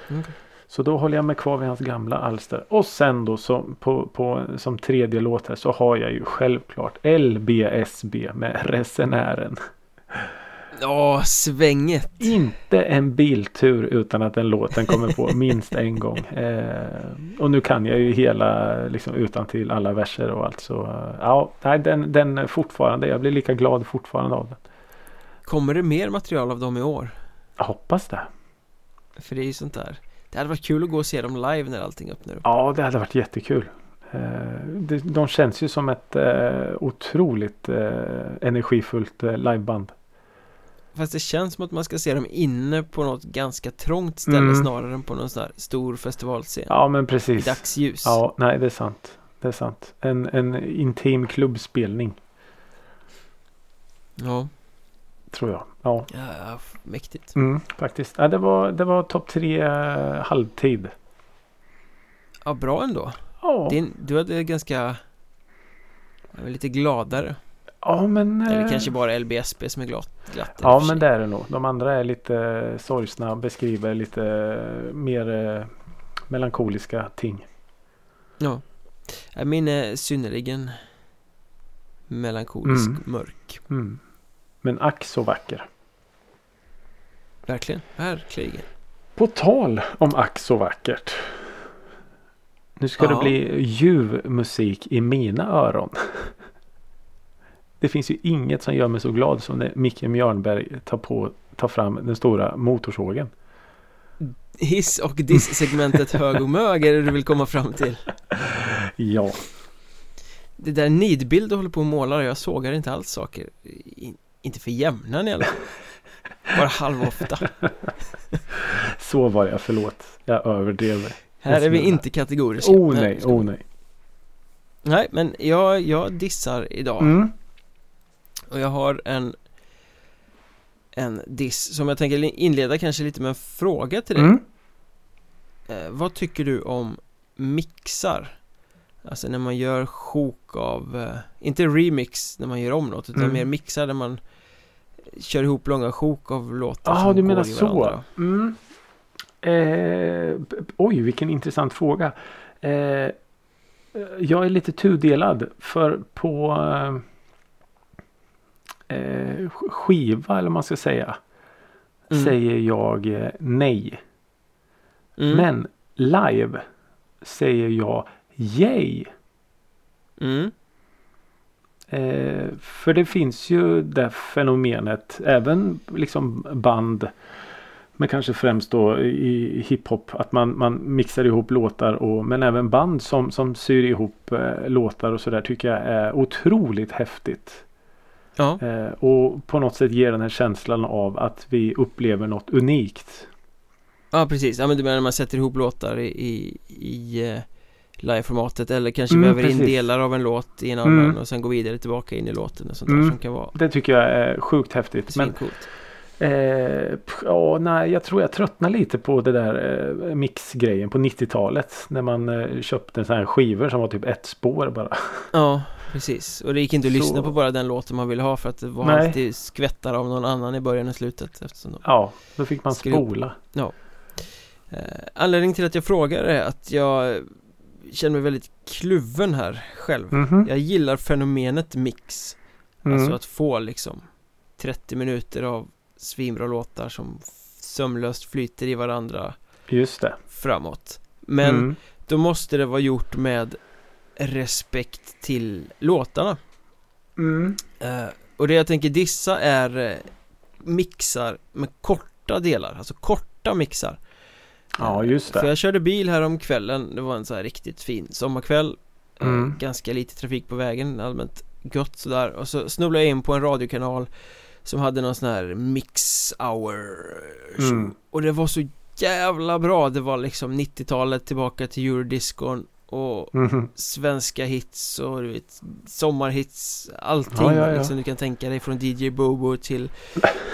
Okej. Så då håller jag mig kvar vid hans gamla alster. Och sen då så, på, på, som tredje låt här så har jag ju självklart LBSB med Resenären. Ja, svänget Inte en biltur utan att den låten kommer på [LAUGHS] minst en gång. Eh, och nu kan jag ju hela liksom utan till alla verser och allt så. eh, Ja, nej, den, den fortfarande. Jag blir lika glad fortfarande av den. Kommer det mer material av dem i år? Jag hoppas det. För det är ju sånt där Det hade varit kul att gå och se dem live när allting öppnar upp Ja, det hade varit jättekul. Eh, De känns ju som ett eh, otroligt energifullt liveband. Fast det känns som att man ska se dem inne på något ganska trångt ställe Mm. snarare än på någon sån här stor festivalscen Ja, men I precis. dagsljus Ja, nej, det är sant. Det är sant. En, en intim klubbspelning, ja. tror jag. Ja, Ja, mäktigt mm, faktiskt. Ja, det var, det var topp tre eh, halvtid. Ja, bra ändå Ja, Din, Du hade ganska lite gladare ja men... Eller eh, kanske bara LBSB som är glatt, glatt och Ja, men det är det nog. De andra är lite eh, sorgsna, beskriver lite eh, mer eh, melankoliska ting. Ja Ja, Min är synnerligen Melankolisk, Mm. mörk Mm. Men ack så vacker. Verkligen, verkligen På tal om ack så vackert. Nu ska Ja. det bli ljuv musik i mina öron. Det finns ju inget som gör mig så glad som när Micke Mjörnberg tar, på, tar fram den stora motorsågen. Hiss och diss-segmentet hög och mög är det du vill komma fram till [LAUGHS] Ja, Det där nidbild du håller på och målar, jag sågar inte alls saker I, Inte för jämnan i alla fall [LAUGHS] Bara halvofta [LAUGHS] så var jag. Förlåt. Jag överdrev. Här är vi inte kategoriska Oh Nej, oh nej. Nej, men jag, jag dissar idag Mm. Och jag har en En diss som jag tänker inleda kanske lite med en fråga till dig Mm. eh, Vad tycker du om mixar? Alltså när man gör sjok av eh, Inte remix när man gör om något utan Mm. mer mixar där man kör ihop långa sjok av låtar Ja, som du menar så. Mm. Eh, oj, vilken intressant fråga. Eh, jag är lite tudelad. För på eh, skiva eller vad man ska säga. Mm. Säger jag eh, nej. Mm. Men live säger jag yay. Mm. Eh, för det finns ju det fenomenet även liksom band men kanske främst då i hiphop att man, man mixar ihop låtar och men även band som, som syr ihop eh, låtar och sådär tycker jag är otroligt häftigt. Ja, Eh, och på något sätt ger den här känslan av att vi upplever något unikt. ja precis. Ja men du menar när man sätter ihop låtar i, i, i eh, liveformatet eller kanske Mm, väver in delar av en låt i en annan Mm. och sen går vidare tillbaka in i låten och sånt där Mm. som kan vara Det tycker jag är sjukt häftigt. Men. Eh, ja, nej, jag tror jag tröttnar lite på det där eh, mixgrejen på 90-talet. När man eh, köpte sådana här skivor som var typ ett spår bara. Ja, precis. Och det gick inte att Så- lyssna på bara den låten man ville ha för att det var Nej. alltid skvättar av någon annan i början och slutet eftersom de Ja, då fick man spola. Eh, anledningen till att jag frågar är att jag känner mig väldigt kluven här själv. Mhm. Jag gillar fenomenet mix. Mm. Alltså att få liksom 30 minuter av svinbra låtar som sömlöst flyter i varandra Just det. framåt. Men Mm. då måste det vara gjort med respekt till låtarna. Mm. Eh, och det jag tänker dissa är eh, mixar med korta delar, alltså korta mixar. Ja, just det. För jag körde bil här om kvällen, det var en så här riktigt fin sommarkväll. Eh, Mm. Ganska lite trafik på vägen, allmänt gött sådär. Och så snubblade jag in på en radiokanal som hade någon sån här mix hour. Mm. Och det var så jävla bra, det var liksom 90-talet tillbaka till eurodiscon och Mhm. svenska hits och du vet, sommarhits, allting Ja, ja, ja. Liksom, du kan tänka dig från DJ Bobo till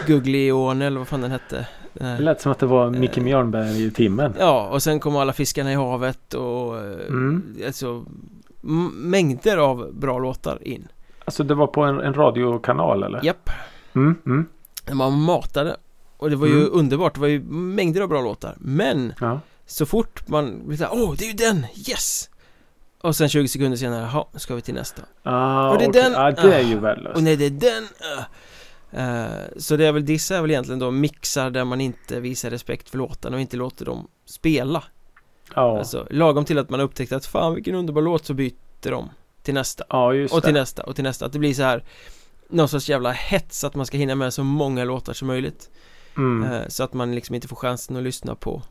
Guglione eller vad fan den hette Det lät som att det var Micke Eh. Mjörnberg i timmen. Ja, och sen kom alla fiskarna i havet och eh, Mm. alltså m- mängder av bra låtar in Alltså det var på en, en radiokanal eller? Japp, Mm. Mm. man matade och det var ju Mm. underbart, det var ju mängder av bra låtar Men Ja. Så fort man blir såhär, åh det är ju den, yes! Och sen 20 sekunder senare, jaha, nu ska vi till nästa Ah, Och det är okej. den- Ja, det är ah. ju värdelöst. Och nej, det är den! Uh. Uh, så det jag vill dissa är väl egentligen då mixar där man inte visar respekt för låtarna och inte låter dem spela Ja. Alltså lagom till att man upptäckt att fan vilken underbar låt så byter de till nästa ja, just och till det. nästa och till nästa Att det blir så här Någon sorts jävla hets att man ska hinna med så många låtar som möjligt Mm. Eh, Så att man liksom inte får chansen att lyssna på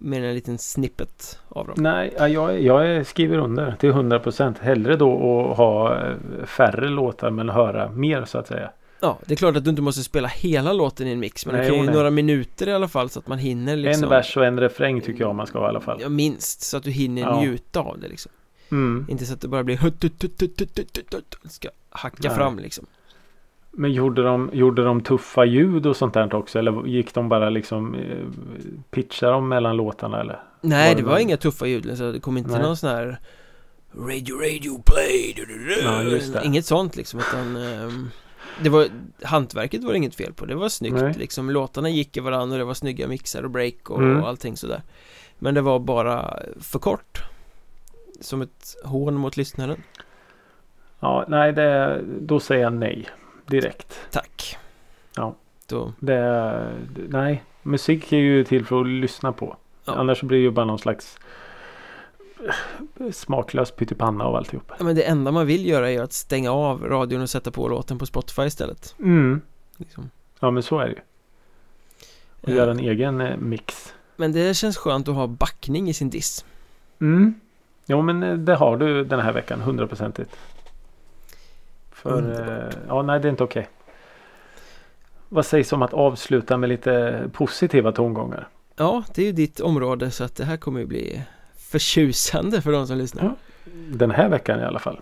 mer än en liten snippet av dem. Nej, jag, jag skriver under till 100 procent. Hellre då att ha eh, färre låtar men höra mer så att säga. Ja, det är klart att du inte måste spela hela låten i en mix Men nej, okay, nej. några minuter i alla fall så att man hinner liksom En vers och en refräng tycker jag man ska ha i alla fall Ja, minst så att du hinner ja. njuta av det liksom mm. Inte så att det bara blir [LAUGHS] Ska hacka nej. fram liksom men gjorde de, gjorde de tuffa ljud och sånt där också? Eller gick de bara liksom eh, pitcha dem mellan låtarna eller? Nej, Var det det var inga tuffa ljud så det kom inte Nej. någon sån här Radio, radio, play du, du, du. Ja, just det. Inget sånt liksom utan ehm, Det var Hantverket var det inget fel på, det var snyggt Nej. liksom Låtarna gick i varandra och det var snygga mixar och break och, Mm. och allting sådär Men det var bara för kort Som ett hån mot lyssnaren Ja, nej, det, då säger jag nej. Direkt. Tack Ja. Då, Det, nej, musik är ju till för att lyssna på. Ja. Annars blir det ju bara någon slags eh, smaklös pyttipanna av alltihop. ja, men det enda man vill göra är att stänga av radion och sätta på låten på Spotify istället Mm. liksom. Ja, men så är det ju. Och Eh, göra en egen eh, mix. Men det känns skönt att ha backning i sin diss Mm. Jo, men eh, det har du den här veckan, hundraprocentigt. För, Underbart. eh, ja, nej, det är inte okej. Vad sägs om att avsluta med lite positiva tongångar? Ja, det är ju ditt område så att det här kommer ju bli förtjusande för de som lyssnar. Ja. Den här veckan i alla fall.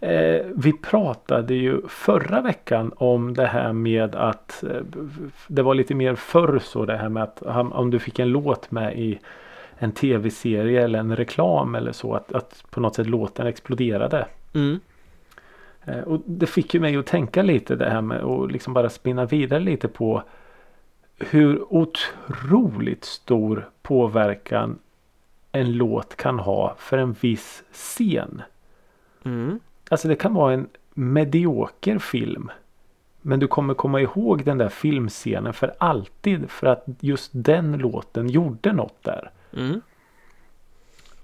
Eh, vi pratade ju förra veckan om det här med att eh, det var lite mer förr så det här med att om du fick en låt med i en tv-serie eller en reklam eller så att, att på något sätt låten exploderade. Mm. Eh, och det fick ju mig att tänka lite det här med att liksom bara spinna vidare lite på hur otroligt stor påverkan en låt kan ha för en viss scen. Mm. Alltså det kan vara en medioker film. Men du kommer komma ihåg den där filmscenen för alltid för att just den låten gjorde något där. Mm.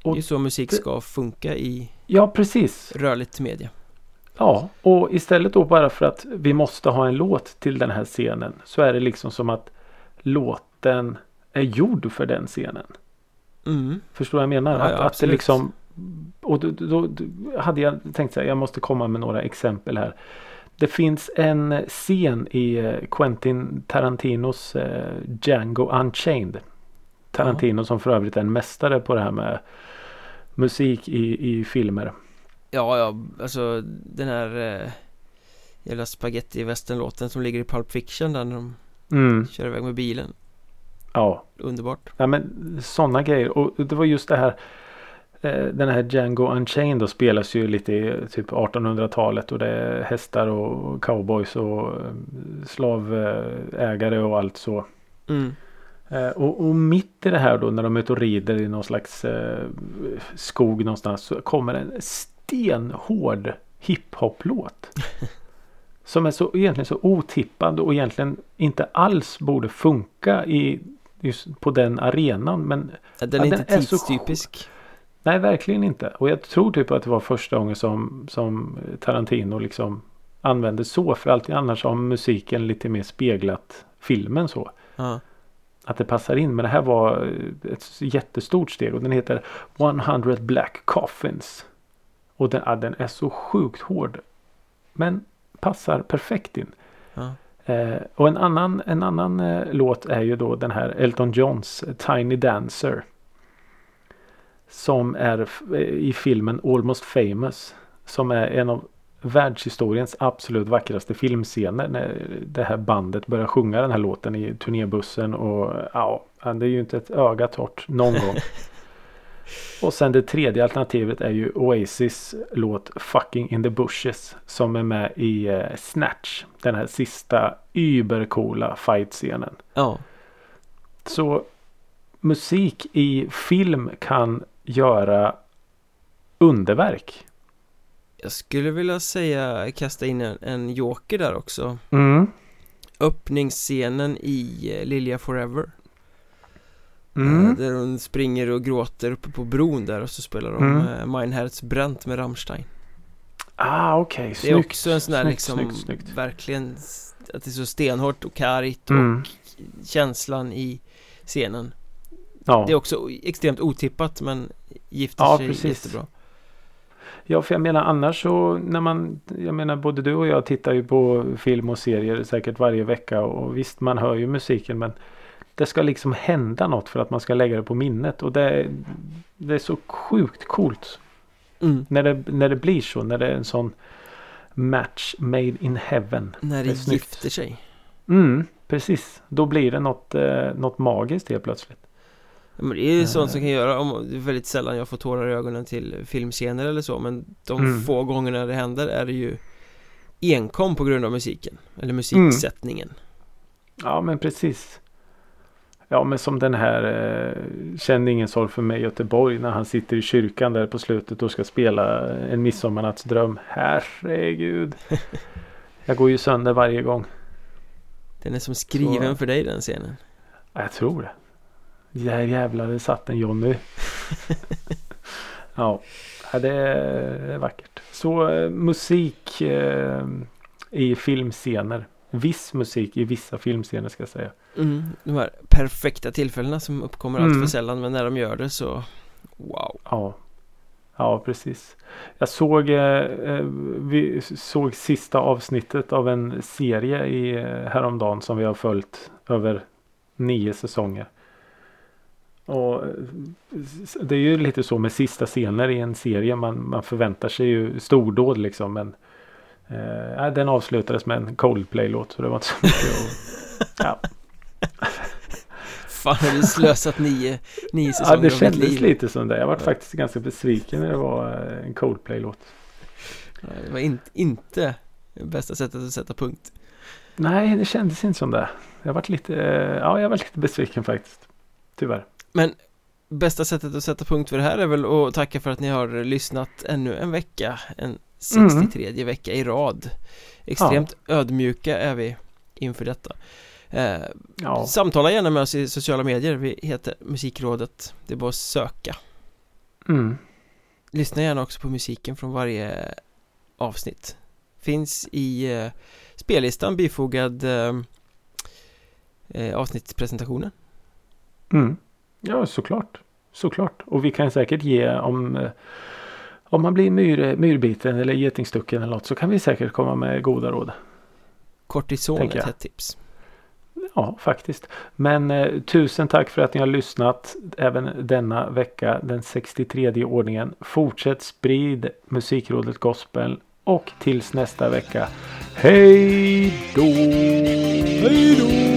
Och det är så musik ska funka i Ja, precis. rörligt media. Ja, och istället då bara för att vi måste ha en låt till den här scenen så är det liksom som att låten är gjord för den scenen. Mm. Förstår vad jag menar? Ja, ja, att, att det liksom Och då, då, då hade jag tänkt så här, jag måste komma med några exempel här. Det finns en scen i eh, Quentin Tarantinos eh, Django Unchained. Tarantino som för övrigt är en mästare på det här med musik i, i filmer. Ja, ja, alltså den här eh, jävla spaghetti låten som ligger i Pulp Fiction där när de Mm, kör iväg med bilen. ja. Underbart. Ja men sådana grejer. Och det var just det här. eh, Den här Django Unchained då spelas ju lite i typ 1800-talet. Och det är hästar och cowboys och eh, slavägare och allt så. Mm. Eh, Och, och mitt i det här då när de är ute och rider i någon slags eh, skog någonstans. Så kommer en stenhård hiphop-låt. som är så egentligen så otippad och egentligen inte alls borde funka i just på den arenan. Men Ja, Den Ja, är den inte är så tidstypisk. nej, verkligen inte. Och jag tror typ att det var första gången som, som Tarantino liksom använde så. För alltid annars har musiken lite mer speglat filmen så. Ja. Att det passar in. Men det här var ett jättestort steg. Och den heter 100 Black Coffins. Och den, ja, den är så sjukt hård. Men passar perfekt in. Ja. Eh, och en annan, en annan eh, låt är ju då den här Elton Johns Tiny Dancer. Som är eh, i filmen Almost Famous. Som är en av världshistoriens absolut vackraste filmscener. När det här bandet börjar sjunga den här låten i turnébussen. Och ja, det är ju inte ett öga torrt någon gång. [LAUGHS] Och sen det tredje alternativet är ju Oasis låt Fucking in the bushes. Som är med i eh, Snatch. Den här sista übercoola fight-scenen. ja. Så musik i film kan göra underverk. Jag skulle vilja säga kasta in en, en joker där också. Mm. Öppningsscenen i eh, Lilja Forever. Mm. Eh, Där hon springer och gråter uppe på bron där och så spelar de Mm. mm. Mein Herz bränt med Rammstein. Ah okej, Det är snyggt. också en sån där snyggt, liksom snyggt, snyggt. verkligen att det är så stenhårt och kargt Mm. och känslan i scenen. Ja. Det är också extremt otippat men gifter Ja, sig precis. jättebra. Ja, för jag menar annars så när man, jag menar både du och jag tittar ju på film och serier säkert varje vecka och visst man hör ju musiken men det ska liksom hända något för att man ska lägga det på minnet och det, det är så sjukt coolt Mm. när det, när det blir så, när det är en sån match made in heaven. När Det det gifter sig. Mm, precis. Då blir det något, eh, något magiskt helt plötsligt. Men det är ju Eh. sånt som kan göra, om, det är väldigt sällan jag får tårar i ögonen till filmscener eller så Men de Mm. få gångerna det händer är det ju enkom på grund av musiken Eller musiksättningen Ja, men precis. Ja, men som den här eh, Kände ingen sorg för mig Göteborg när han sitter i kyrkan där på slutet och ska spela En midsommarnattsdröm. Herregud. [LAUGHS] Jag går ju sönder varje gång. Den är som skriven Så- för dig den scenen Ja, Jag tror det. Där jävlar det satt en Johnny. [LAUGHS] ja, ja, det är vackert. Så eh, musik eh, i filmscener. Viss musik i vissa filmscener ska jag säga. mm, De här perfekta tillfällena som uppkommer allt Mm. för sällan Men när de gör det så Wow Ja. Ja, precis. Jag såg, eh, eh, vi såg sista avsnittet av en serie i, eh, häromdagen som vi har följt över nio säsonger. Och eh, det är ju lite så med sista scener i en serie. Man, man förväntar sig ju stordåd liksom. Men eh, ja, den avslutades med en Coldplay-låt. Så det var inte så mycket att, [LAUGHS] ja. Fan har du slösat nio, nio ja, säsonger det av ditt kändes liv lite som det. Jag var faktiskt ganska besviken när det var eh, en Coldplay-låt. Det var in, inte bästa sättet att sätta punkt. Nej, det kändes inte som det. Jag varit lite, eh, ja, jag var lite besviken faktiskt. Tyvärr. Men bästa sättet att sätta punkt för det här är väl att tacka för att ni har lyssnat ännu en vecka. En 63 vecka i rad. Extremt ödmjuka är vi inför detta. Eh, Ja, Samtala gärna med oss i sociala medier. Vi heter Musikrådet. Det är bara att söka. mm. Lyssna gärna också på musiken från varje avsnitt Finns i eh, spellistan bifogad eh, eh, avsnittspresentationen Mm. Ja, såklart. Såklart. Och vi kan säkert ge om eh, om man blir myr, myrbiten eller getingstucken eller något så kan vi säkert komma med goda råd. Kortison är ett tips Ja, faktiskt. Men eh, tusen tack för att ni har lyssnat även denna vecka, den 63 ordningen. Fortsätt sprid Musikrådet Gospel och tills nästa vecka. Hej då! Hej då!